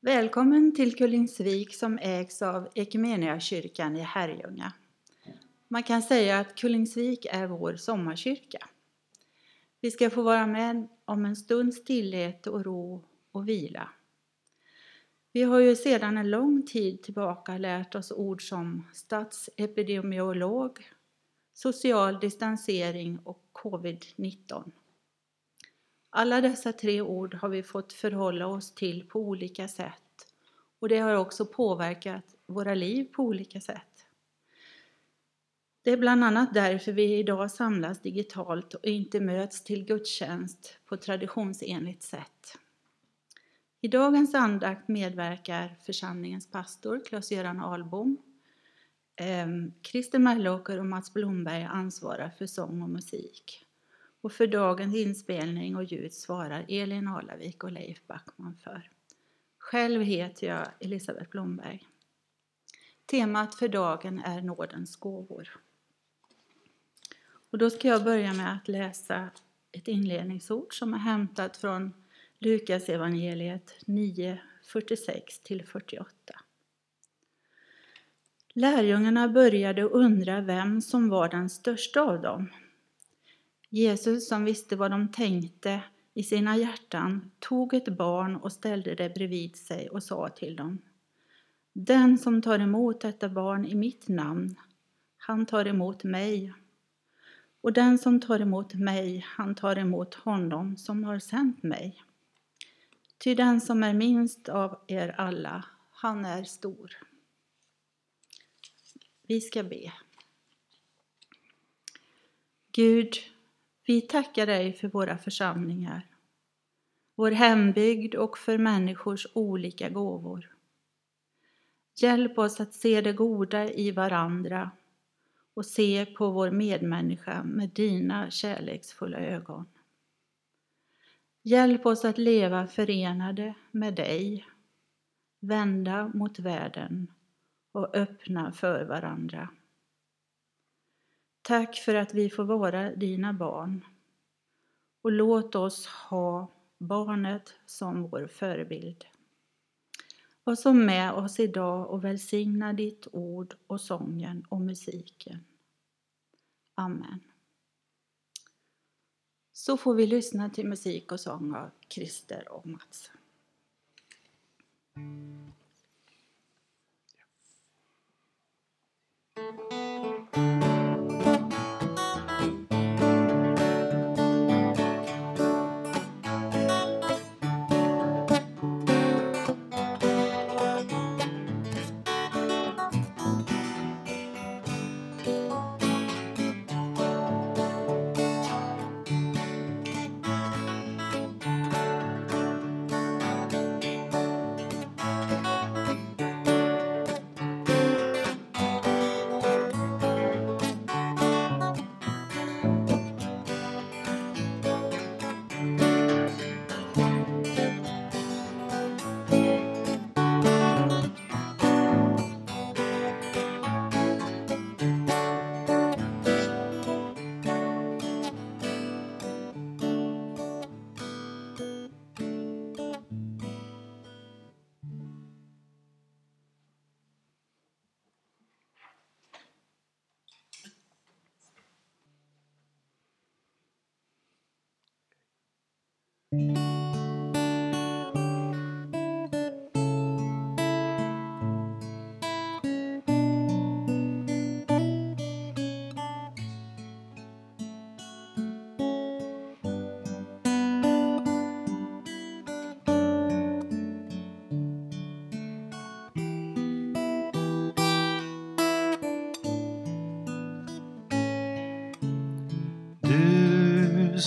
Välkommen till Kullingsvik som ägs av Equmeniakyrkan i Herrljunga. Man kan säga att Kullingsvik är vår sommarkyrka. Vi ska få vara med om en stund stillhet och ro och vila. Vi har ju sedan en lång tid tillbaka lärt oss ord som statsepidemiolog, social distansering och covid-19. Alla dessa tre ord har vi fått förhålla oss till på olika sätt och det har också påverkat våra liv på olika sätt. Det är bland annat därför vi idag samlas digitalt och inte möts till gudstjänst på traditionsenligt sätt. I dagens andakt medverkar församlingens pastor Klas-Göran Ahlbom. Ehm, Christer Mellåker och Mats Blomberg ansvarar för sång och musik. Och för dagens inspelning och ljud svarar Elin Alavik och Leif Backman för. Själv heter jag Elisabeth Blomberg. Temat för dagen är nådens gåvor. Och då ska jag börja med att läsa ett inledningsord som är hämtat från Lukas evangeliet 9, 46-48. Lärjungarna började undra vem som var den största av dem. Jesus som visste vad de tänkte i sina hjärtan tog ett barn och ställde det bredvid sig och sa till dem. Den som tar emot detta barn i mitt namn, han tar emot mig. Och den som tar emot mig, han tar emot honom som har sänt mig. Ty den som är minst av er alla, han är stor. Vi ska be. Gud, vi tackar dig för våra församlingar, vår hembygd och för människors olika gåvor. Hjälp oss att se det goda i varandra och se på vår medmänniska med dina kärleksfulla ögon. Hjälp oss att leva förenade med dig, vända mot världen och öppna för varandra. Tack för att vi får vara dina barn. Och låt oss ha barnet som vår förebild. Var som med oss idag och välsigna ditt ord och sången och musiken. Amen. Så får vi lyssna till musik och sång av Christer och Mats.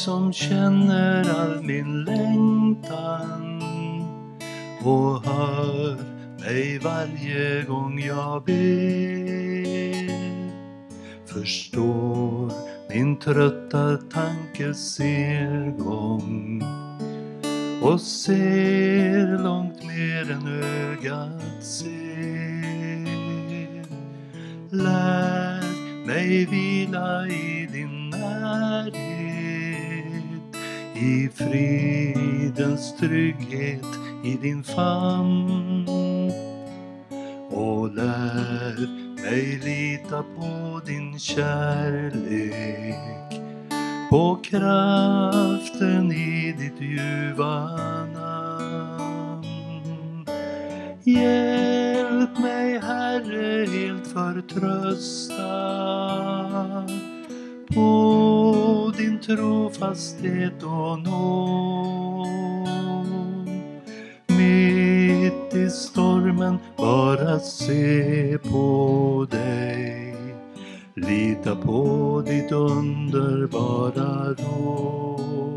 Som känner all min längtan och hör mig varje gång jag ber. Förstår min trötta tankes gång och ser långt mer än ögat ser. Lär mig vila i din närhet i fridens trygghet i din famn och lär mig lita på din kärlek på kraften i ditt ljuva namn. Hjälp mig Herre helt förtrösta på trofasthet och nåd. Mitt i stormen bara se på dig. Lita på ditt underbara råd.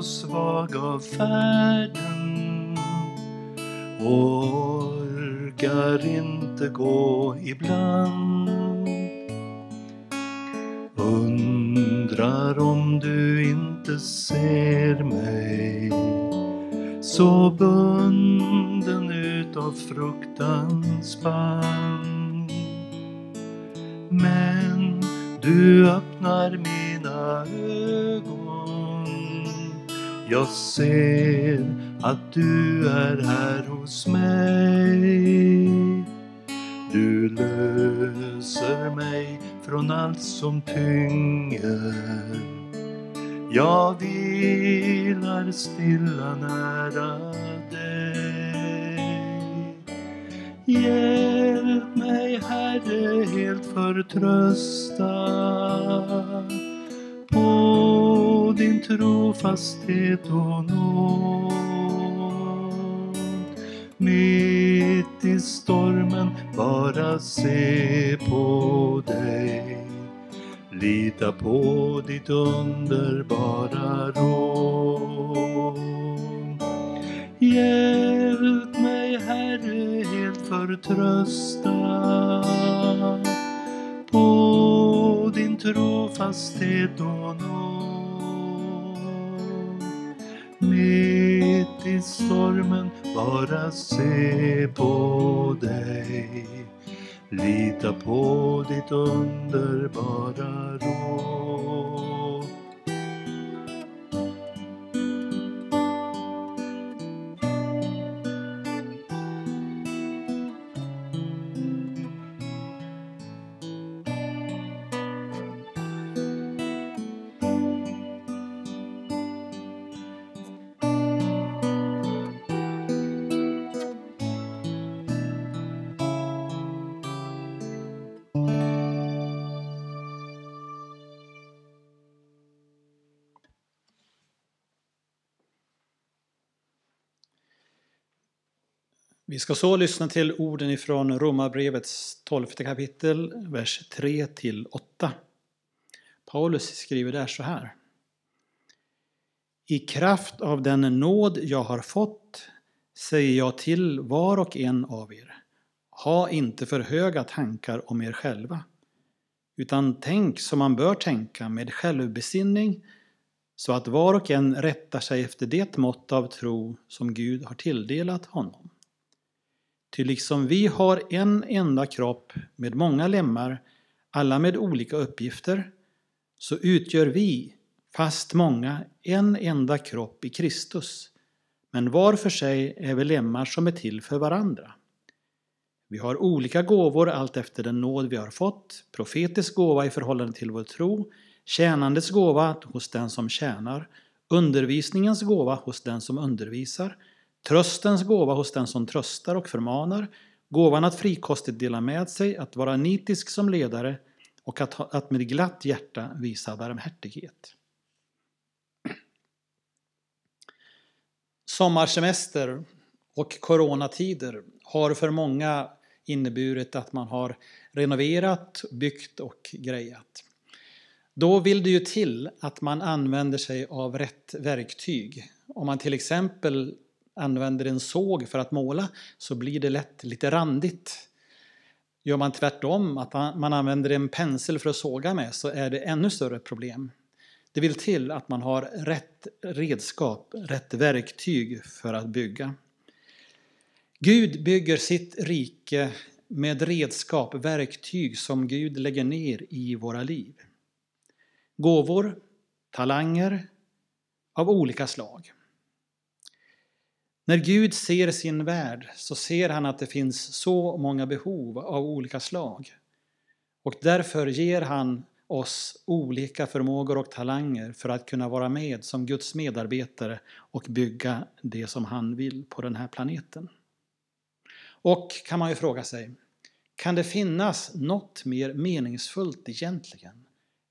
Och svag av färden och orkar inte gå ibland. Undrar om du inte ser mig så bunden utav fruktans band. Men du öppnar mina Jag ser att du är här hos mig. Du löser mig från allt som tynger. Jag vilar stilla nära dig. Hjälp mig Herre helt förtrösta din trofasthet och nåd. Mitt i stormen bara se på dig. Lita på ditt underbara råd. Hjälp mig Herre helt förtrösta på din trofasthet och nåd. Mitt i stormen bara se på dig. Lita på ditt underbara råd. Vi ska så lyssna till orden ifrån Romarbrevets tolfte kapitel, vers 3 till 8. Paulus skriver där så här. I kraft av den nåd jag har fått säger jag till var och en av er. Ha inte för höga tankar om er själva, utan tänk som man bör tänka med självbesinning så att var och en rättar sig efter det mått av tro som Gud har tilldelat honom. Ty liksom vi har en enda kropp med många lemmar, alla med olika uppgifter, så utgör vi, fast många, en enda kropp i Kristus. Men var för sig är vi lemmar som är till för varandra. Vi har olika gåvor allt efter den nåd vi har fått, profetisk gåva i förhållande till vår tro, tjänandets gåva hos den som tjänar, undervisningens gåva hos den som undervisar, Tröstens gåva hos den som tröstar och förmanar, gåvan att frikostigt dela med sig, att vara nitisk som ledare och att, ha, att med glatt hjärta visa barmhärtighet. Sommarsemester och coronatider har för många inneburit att man har renoverat, byggt och grejat. Då vill det ju till att man använder sig av rätt verktyg. Om man till exempel använder en såg för att måla så blir det lätt lite randigt. Gör man tvärtom, att man använder en pensel för att såga med, så är det ännu större problem. Det vill till att man har rätt redskap, rätt verktyg för att bygga. Gud bygger sitt rike med redskap, verktyg som Gud lägger ner i våra liv. Gåvor, talanger av olika slag. När Gud ser sin värld så ser han att det finns så många behov av olika slag. Och därför ger han oss olika förmågor och talanger för att kunna vara med som Guds medarbetare och bygga det som han vill på den här planeten. Och kan man ju fråga sig, kan det finnas något mer meningsfullt egentligen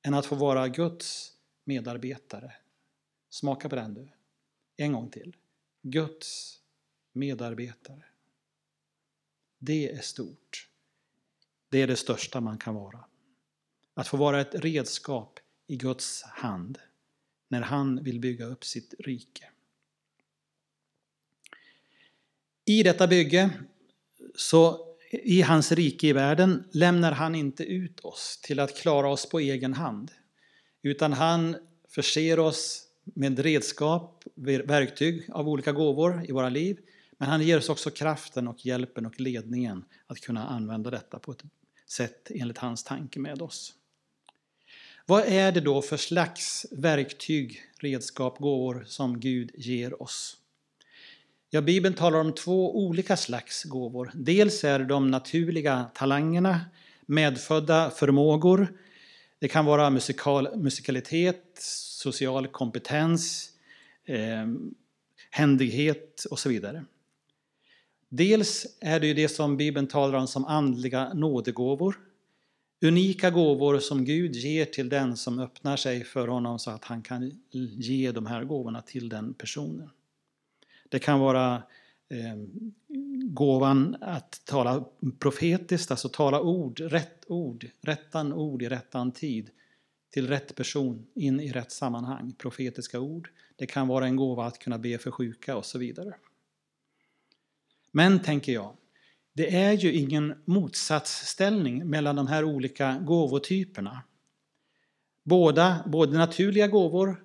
än att få vara Guds medarbetare? Smaka på den du. En gång till. Guds medarbetare. Det är stort. Det är det största man kan vara. Att få vara ett redskap i Guds hand när han vill bygga upp sitt rike. I detta bygge, så i hans rike i världen, lämnar han inte ut oss till att klara oss på egen hand. Utan han förser oss med redskap, verktyg av olika gåvor i våra liv. Men han ger oss också kraften och hjälpen och ledningen att kunna använda detta på ett sätt enligt hans tanke med oss. Vad är det då för slags verktyg, redskap, gåvor som Gud ger oss? Ja, Bibeln talar om två olika slags gåvor. Dels är det de naturliga talangerna, medfödda förmågor. Det kan vara musikal, musikalitet, social kompetens, eh, händighet och så vidare. Dels är det ju det som Bibeln talar om som andliga nådegåvor. Unika gåvor som Gud ger till den som öppnar sig för honom så att han kan ge de här gåvorna till den personen. Det kan vara Ehm, gåvan att tala profetiskt, alltså tala ord, rätt ord, rättan ord i rättan tid till rätt person in i rätt sammanhang, profetiska ord. Det kan vara en gåva att kunna be för sjuka och så vidare. Men, tänker jag, det är ju ingen motsatsställning mellan de här olika gåvotyperna. Båda, både naturliga gåvor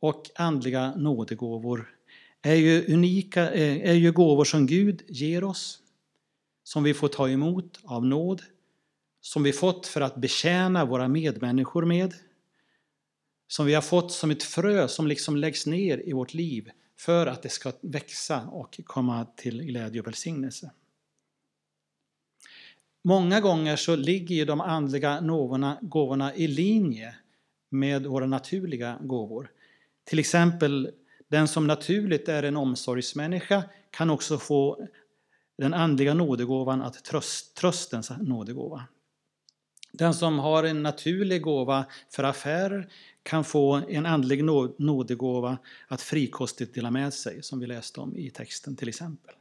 och andliga nådegåvor är ju unika, eh, är ju gåvor som Gud ger oss, som vi får ta emot av nåd, som vi fått för att betjäna våra medmänniskor med, som vi har fått som ett frö som liksom läggs ner i vårt liv för att det ska växa och komma till glädje och välsignelse. Många gånger så ligger ju de andliga gåvorna, gåvorna i linje med våra naturliga gåvor. Till exempel den som naturligt är en omsorgsmänniska kan också få den andliga nådegåvan att tröst, tröstens nådegåva. Den som har en naturlig gåva för affärer kan få en andlig nådegåva att frikostigt dela med sig, som vi läste om i texten till exempel.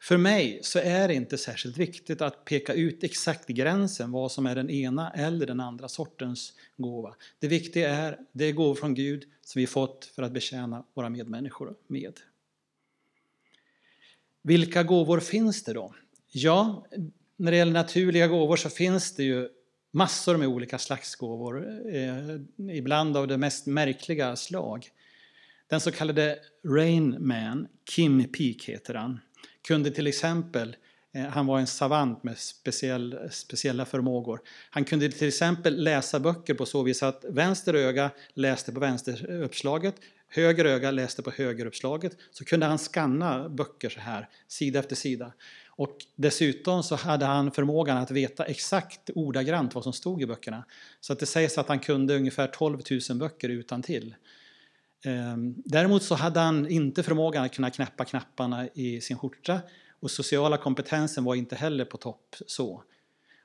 För mig så är det inte särskilt viktigt att peka ut exakt gränsen vad som är den ena eller den andra sortens gåva. Det viktiga är det är gåvor från Gud som vi fått för att betjäna våra medmänniskor med. Vilka gåvor finns det då? Ja, när det gäller naturliga gåvor så finns det ju massor med olika slags gåvor, eh, ibland av det mest märkliga slag. Den så kallade Rain Man, Kim Peek heter han, kunde till exempel eh, Eh, han var en savant med speciell, speciella förmågor. Han kunde till exempel läsa böcker på så vis att vänster öga läste på vänsteruppslaget, höger öga läste på högeruppslaget. Så kunde han skanna böcker så här, sida efter sida. Och dessutom så hade han förmågan att veta exakt ordagrant vad som stod i böckerna. Så att det sägs att han kunde ungefär 12 000 böcker utan till. Ehm, däremot så hade han inte förmågan att kunna knäppa knapparna i sin skjorta och sociala kompetensen var inte heller på topp så.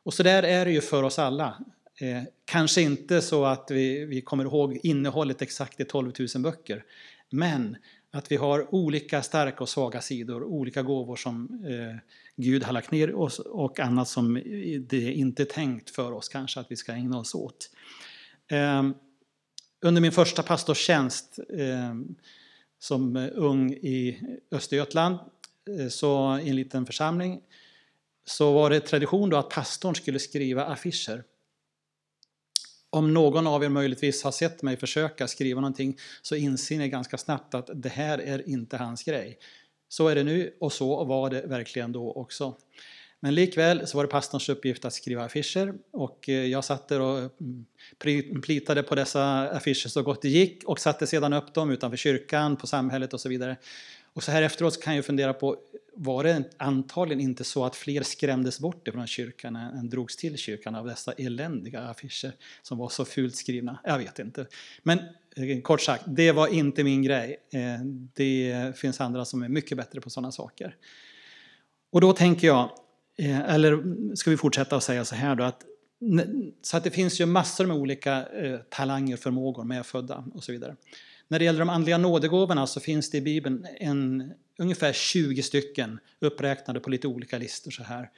Och så där är det ju för oss alla. Eh, kanske inte så att vi, vi kommer ihåg innehållet exakt i 12 000 böcker, men att vi har olika starka och svaga sidor, olika gåvor som eh, Gud har lagt ner oss och annat som det inte är tänkt för oss kanske att vi ska ägna oss åt. Eh, under min första pastorstjänst eh, som ung i Östergötland, Eh, så i en liten församling, så var det tradition då att pastorn skulle skriva affischer. Om någon av er möjligtvis har sett mig försöka skriva någonting så inser ni ganska snabbt att det här är inte hans grej. Så är det nu och så var det verkligen då också. Men likväl så var det pastorns uppgift att skriva affischer och eh, jag satt där och mm, plitade på dessa affischer så gott det gick och satte sedan upp dem utanför kyrkan, på samhället och så vidare. Och så här efteråt så kan jag fundera på, var det antagligen inte så att fler skrämdes bort från kyrkan än drogs till kyrkan av dessa eländiga affischer som var så fult skrivna? Jag vet inte. Men eh, kort sagt, det var inte min grej. Eh, det finns andra som är mycket bättre på sådana saker. Och då tänker jag, eh, eller ska vi fortsätta och säga så här då, att så att det finns ju massor med olika talanger, förmågor, medfödda och så vidare. När det gäller de andliga nådegåvorna så finns det i Bibeln en, ungefär 20 stycken uppräknade på lite olika listor så här.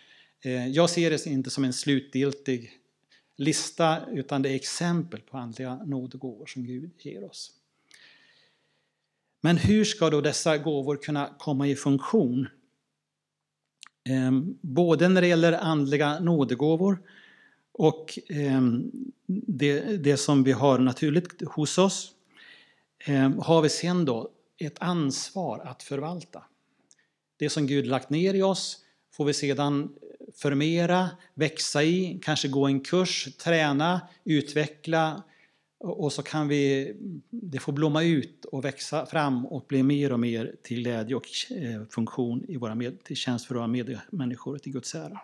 Eh, jag ser det inte som en slutgiltig lista utan det är exempel på andliga nådegåvor som Gud ger oss. Men hur ska då dessa gåvor kunna komma i funktion? Eh, både när det gäller andliga nådegåvor och eh, det, det som vi har naturligt hos oss Ehm, har vi sen då ett ansvar att förvalta. Det som Gud lagt ner i oss får vi sedan eh, förmera, växa i, kanske gå en kurs, träna, utveckla och så kan vi, det får blomma ut och växa fram och bli mer och mer till glädje och eh, funktion i våra med, till tjänst för våra medmänniskor och till Guds ära.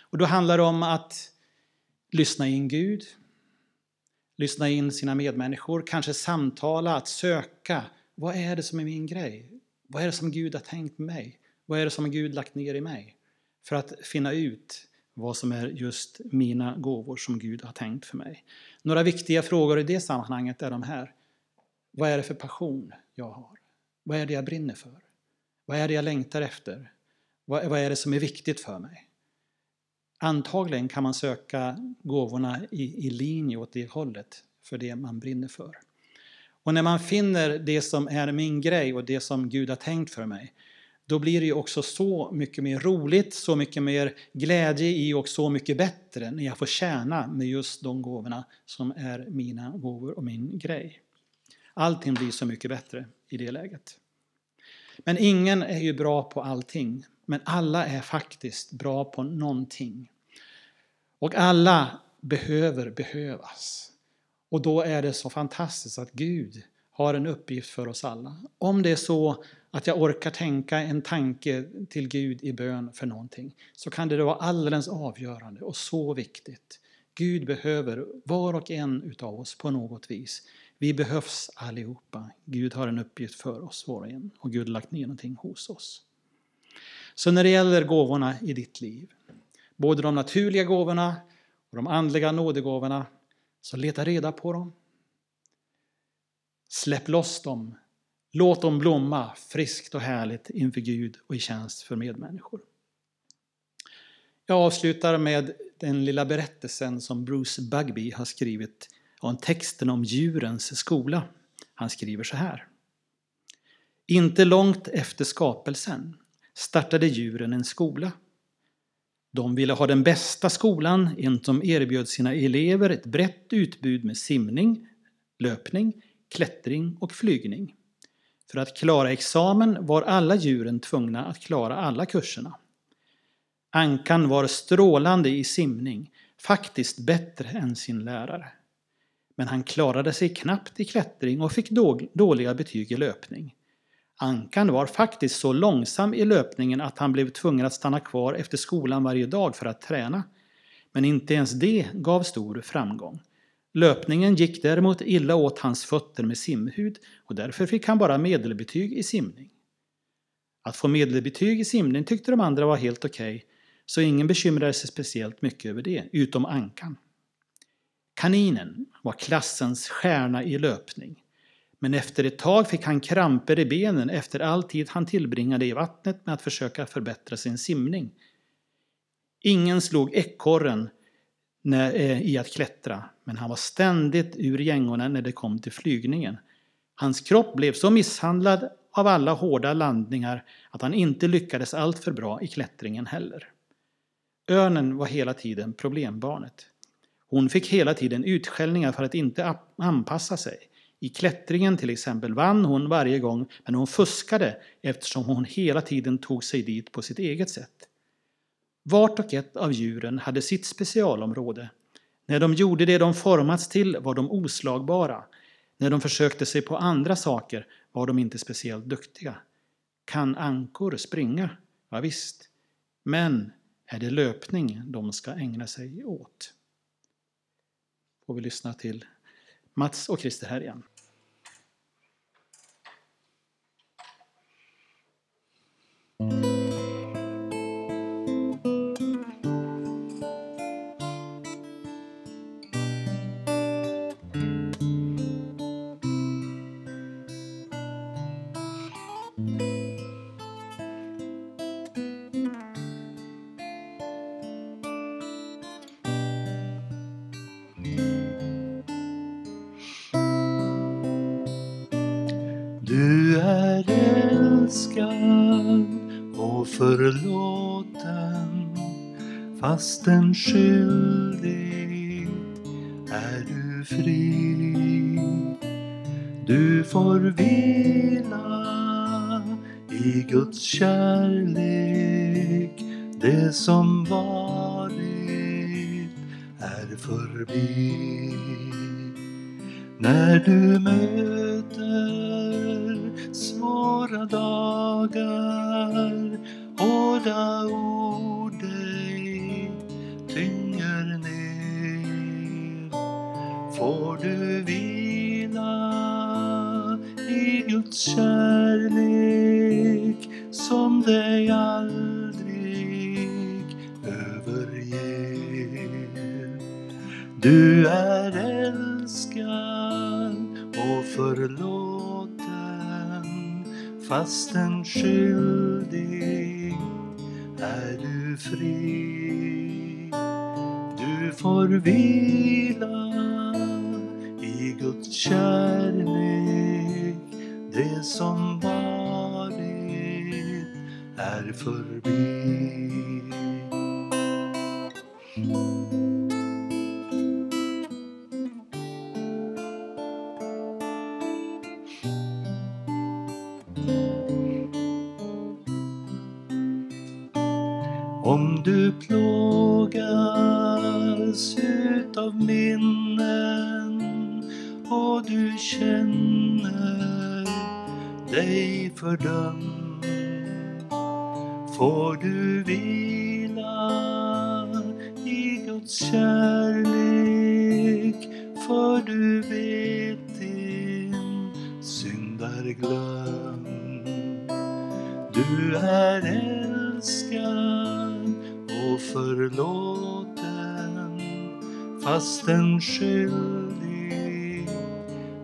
Och då handlar det om att lyssna in Gud, lyssna in sina medmänniskor, kanske samtala, att söka. Vad är det som är min grej? Vad är det som Gud har tänkt med mig? Vad är det som Gud lagt ner i mig? För att finna ut vad som är just mina gåvor som Gud har tänkt för mig. Några viktiga frågor i det sammanhanget är de här. Vad är det för passion jag har? Vad är det jag brinner för? Vad är det jag längtar efter? Vad är det som är viktigt för mig? Antagligen kan man söka gåvorna i, i linje åt det hållet, för det man brinner för. Och när man finner det som är min grej och det som Gud har tänkt för mig, då blir det ju också så mycket mer roligt, så mycket mer glädje i och så mycket bättre när jag får tjäna med just de gåvorna som är mina gåvor och min grej. Allting blir så mycket bättre i det läget. Men ingen är ju bra på allting, men alla är faktiskt bra på någonting. Och alla behöver behövas. Och då är det så fantastiskt att Gud har en uppgift för oss alla. Om det är så att jag orkar tänka en tanke till Gud i bön för någonting så kan det vara alldeles avgörande och så viktigt. Gud behöver var och en utav oss på något vis. Vi behövs allihopa. Gud har en uppgift för oss var och en och Gud har lagt ner någonting hos oss. Så när det gäller gåvorna i ditt liv både de naturliga gåvorna och de andliga nådegåvorna, så leta reda på dem. Släpp loss dem. Låt dem blomma friskt och härligt inför Gud och i tjänst för medmänniskor. Jag avslutar med den lilla berättelsen som Bruce Bugby har skrivit om texten om djurens skola. Han skriver så här. Inte långt efter skapelsen startade djuren en skola. De ville ha den bästa skolan, en som erbjöd sina elever ett brett utbud med simning, löpning, klättring och flygning. För att klara examen var alla djuren tvungna att klara alla kurserna. Ankan var strålande i simning, faktiskt bättre än sin lärare. Men han klarade sig knappt i klättring och fick dåliga betyg i löpning. Ankan var faktiskt så långsam i löpningen att han blev tvungen att stanna kvar efter skolan varje dag för att träna. Men inte ens det gav stor framgång. Löpningen gick däremot illa åt hans fötter med simhud och därför fick han bara medelbetyg i simning. Att få medelbetyg i simning tyckte de andra var helt okej, okay, så ingen bekymrade sig speciellt mycket över det, utom Ankan. Kaninen var klassens stjärna i löpning. Men efter ett tag fick han kramper i benen efter all tid han tillbringade i vattnet med att försöka förbättra sin simning. Ingen slog ekorren eh, i att klättra, men han var ständigt ur gängorna när det kom till flygningen. Hans kropp blev så misshandlad av alla hårda landningar att han inte lyckades allt för bra i klättringen heller. Örnen var hela tiden problembarnet. Hon fick hela tiden utskällningar för att inte anpassa sig. I klättringen till exempel vann hon varje gång, men hon fuskade eftersom hon hela tiden tog sig dit på sitt eget sätt. Vart och ett av djuren hade sitt specialområde. När de gjorde det de formats till var de oslagbara. När de försökte sig på andra saker var de inte speciellt duktiga. Kan ankor springa? Ja, visst. Men är det löpning de ska ägna sig åt? Får vi lyssna till Mats och Christer här igen. Fastän skyldig är du fri. Du får vila i Guds kärlek. Det som varit är förbi. När du möter svåra dagar Hårda ord förlåten fastän skyldig är du fri. Du får vila i Guds kärlek. Det som varit är förbi. Guds kärlek för du vet din synd är glömd. Du är älskad och förlåten fastän skyldig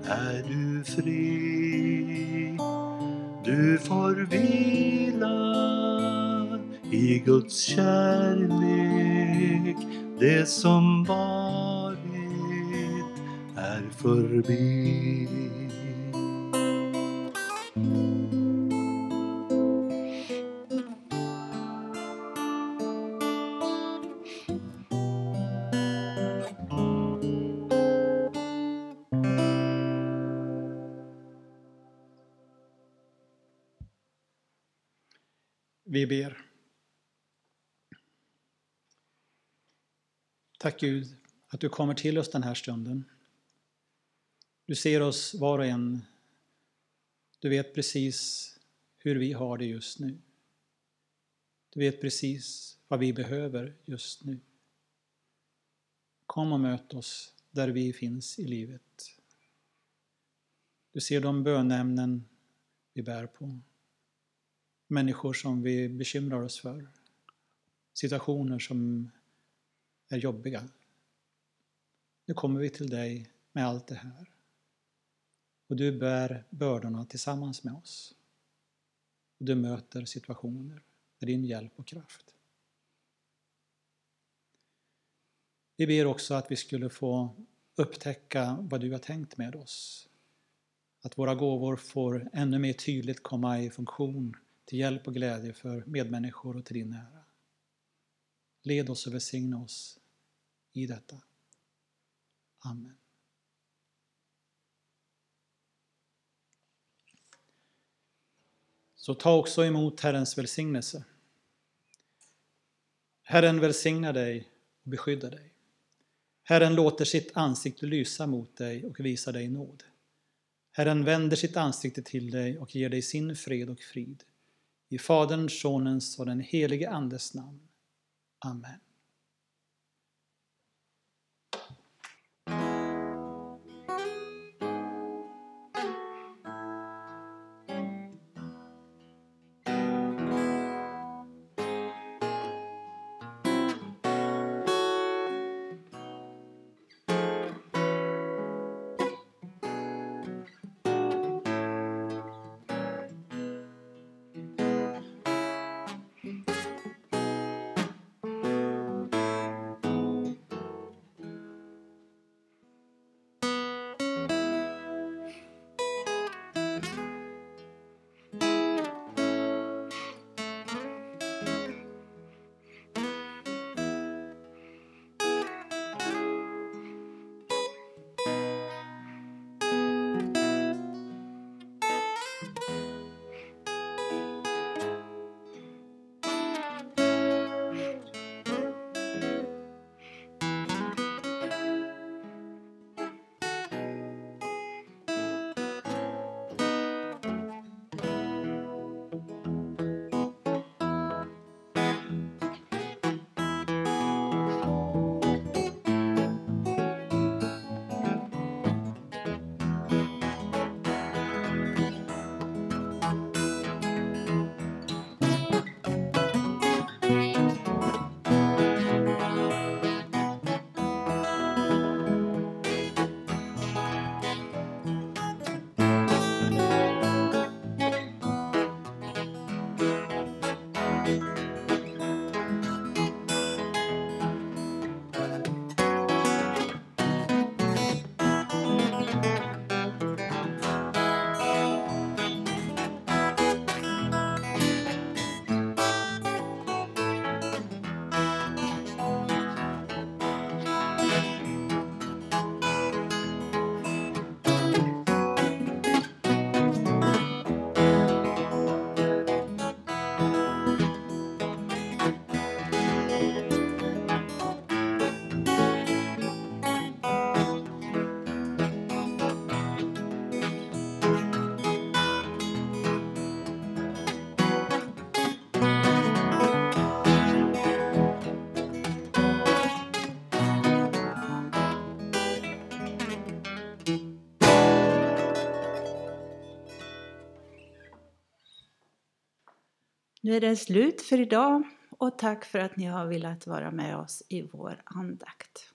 är du fri. Du får vila i Guds kärlek. Det som varit är förbi. Vi ber. Tack Gud att du kommer till oss den här stunden. Du ser oss var och en. Du vet precis hur vi har det just nu. Du vet precis vad vi behöver just nu. Kom och möt oss där vi finns i livet. Du ser de bönämnen vi bär på. Människor som vi bekymrar oss för. Situationer som är jobbiga. Nu kommer vi till dig med allt det här. Och du bär bördorna tillsammans med oss. Och du möter situationer med din hjälp och kraft. Vi ber också att vi skulle få upptäcka vad du har tänkt med oss. Att våra gåvor får ännu mer tydligt komma i funktion till hjälp och glädje för medmänniskor och till din ära. Led oss och välsigna oss i detta. Amen. Så ta också emot Herrens välsignelse. Herren välsignar dig och beskyddar dig. Herren låter sitt ansikte lysa mot dig och visar dig nåd. Herren vänder sitt ansikte till dig och ger dig sin fred och frid. I Faderns, Sonens och den helige Andes namn. Amen. Nu är det slut för idag och tack för att ni har velat vara med oss i vår andakt.